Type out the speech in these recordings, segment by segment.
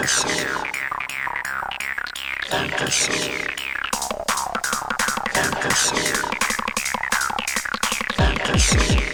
Fantasy. Fantasy. Fantasy. Fantasy.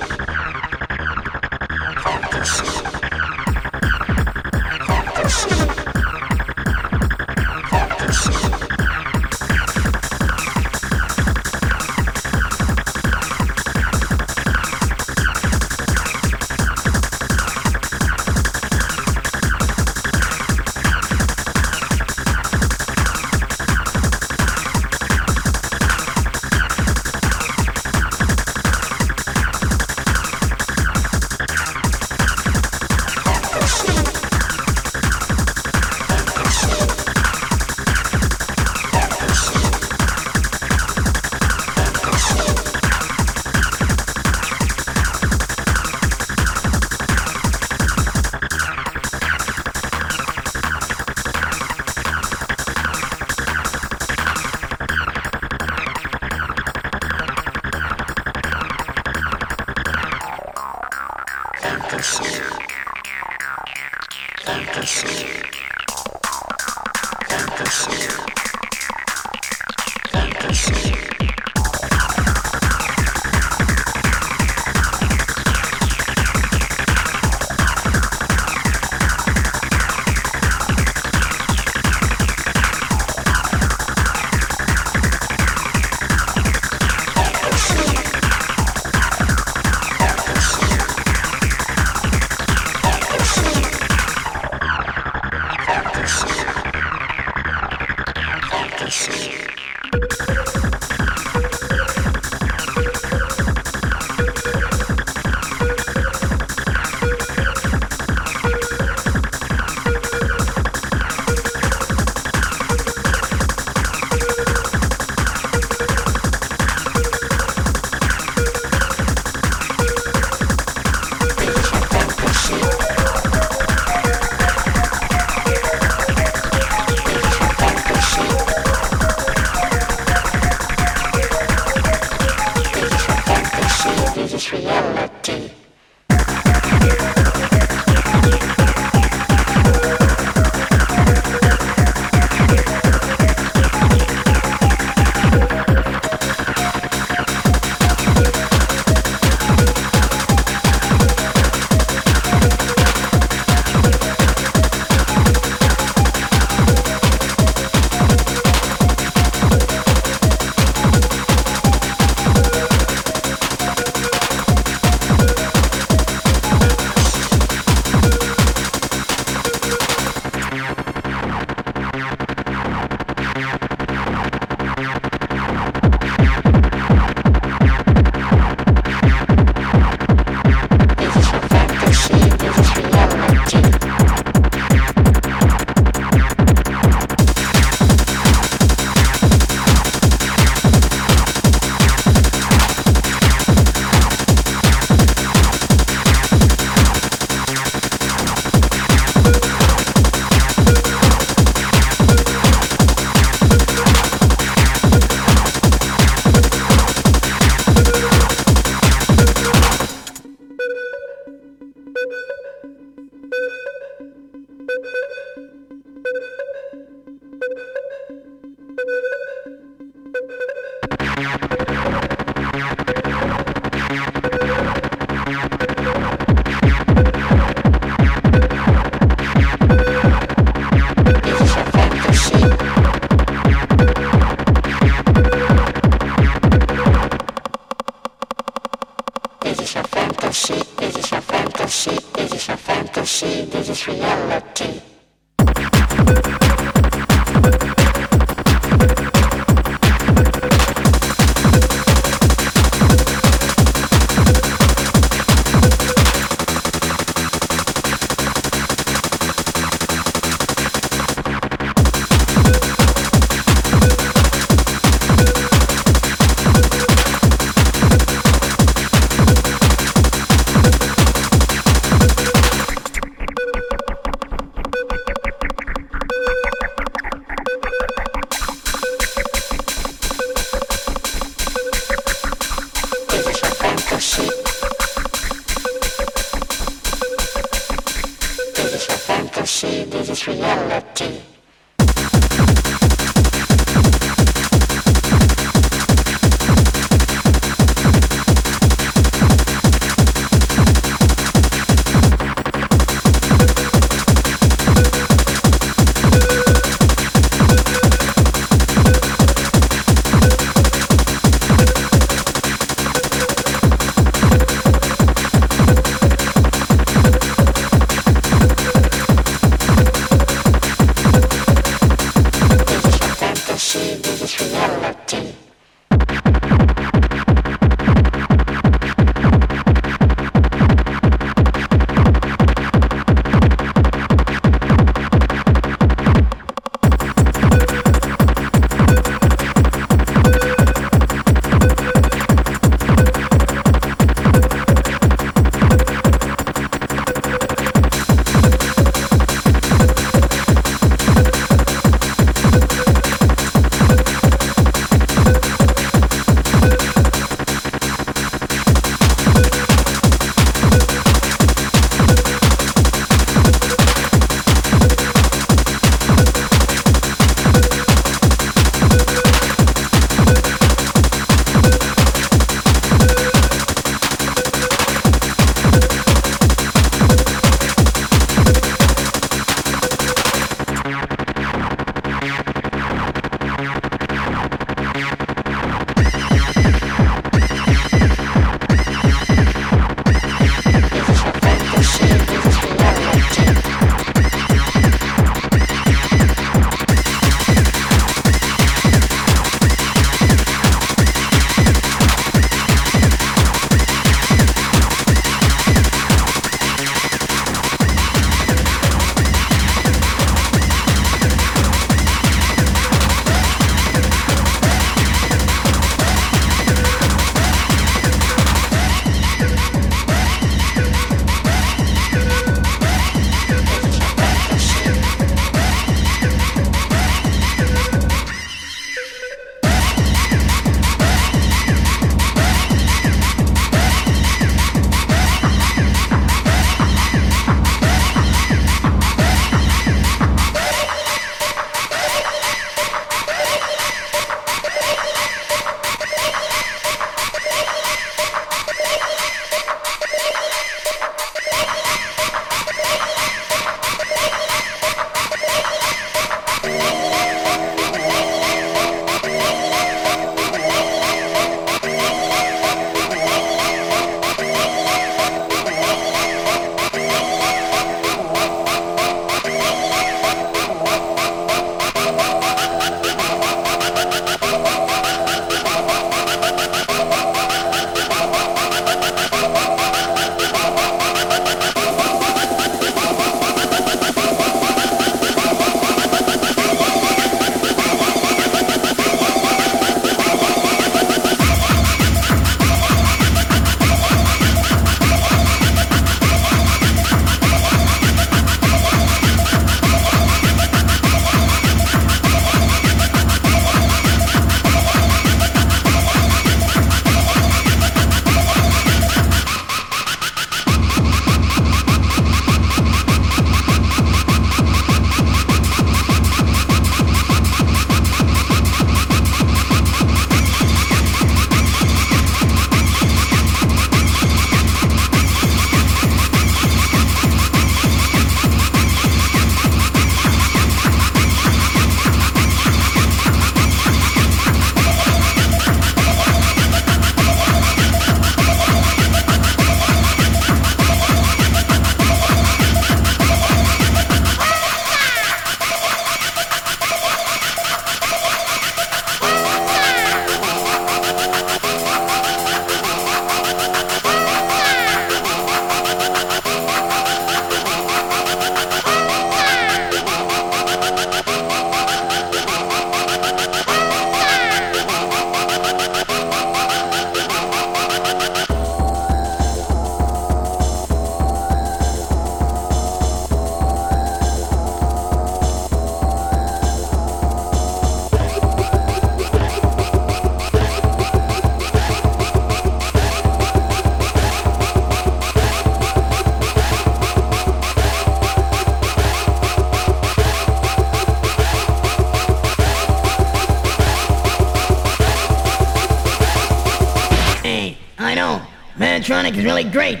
Manatronic is really great,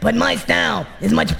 but my style is much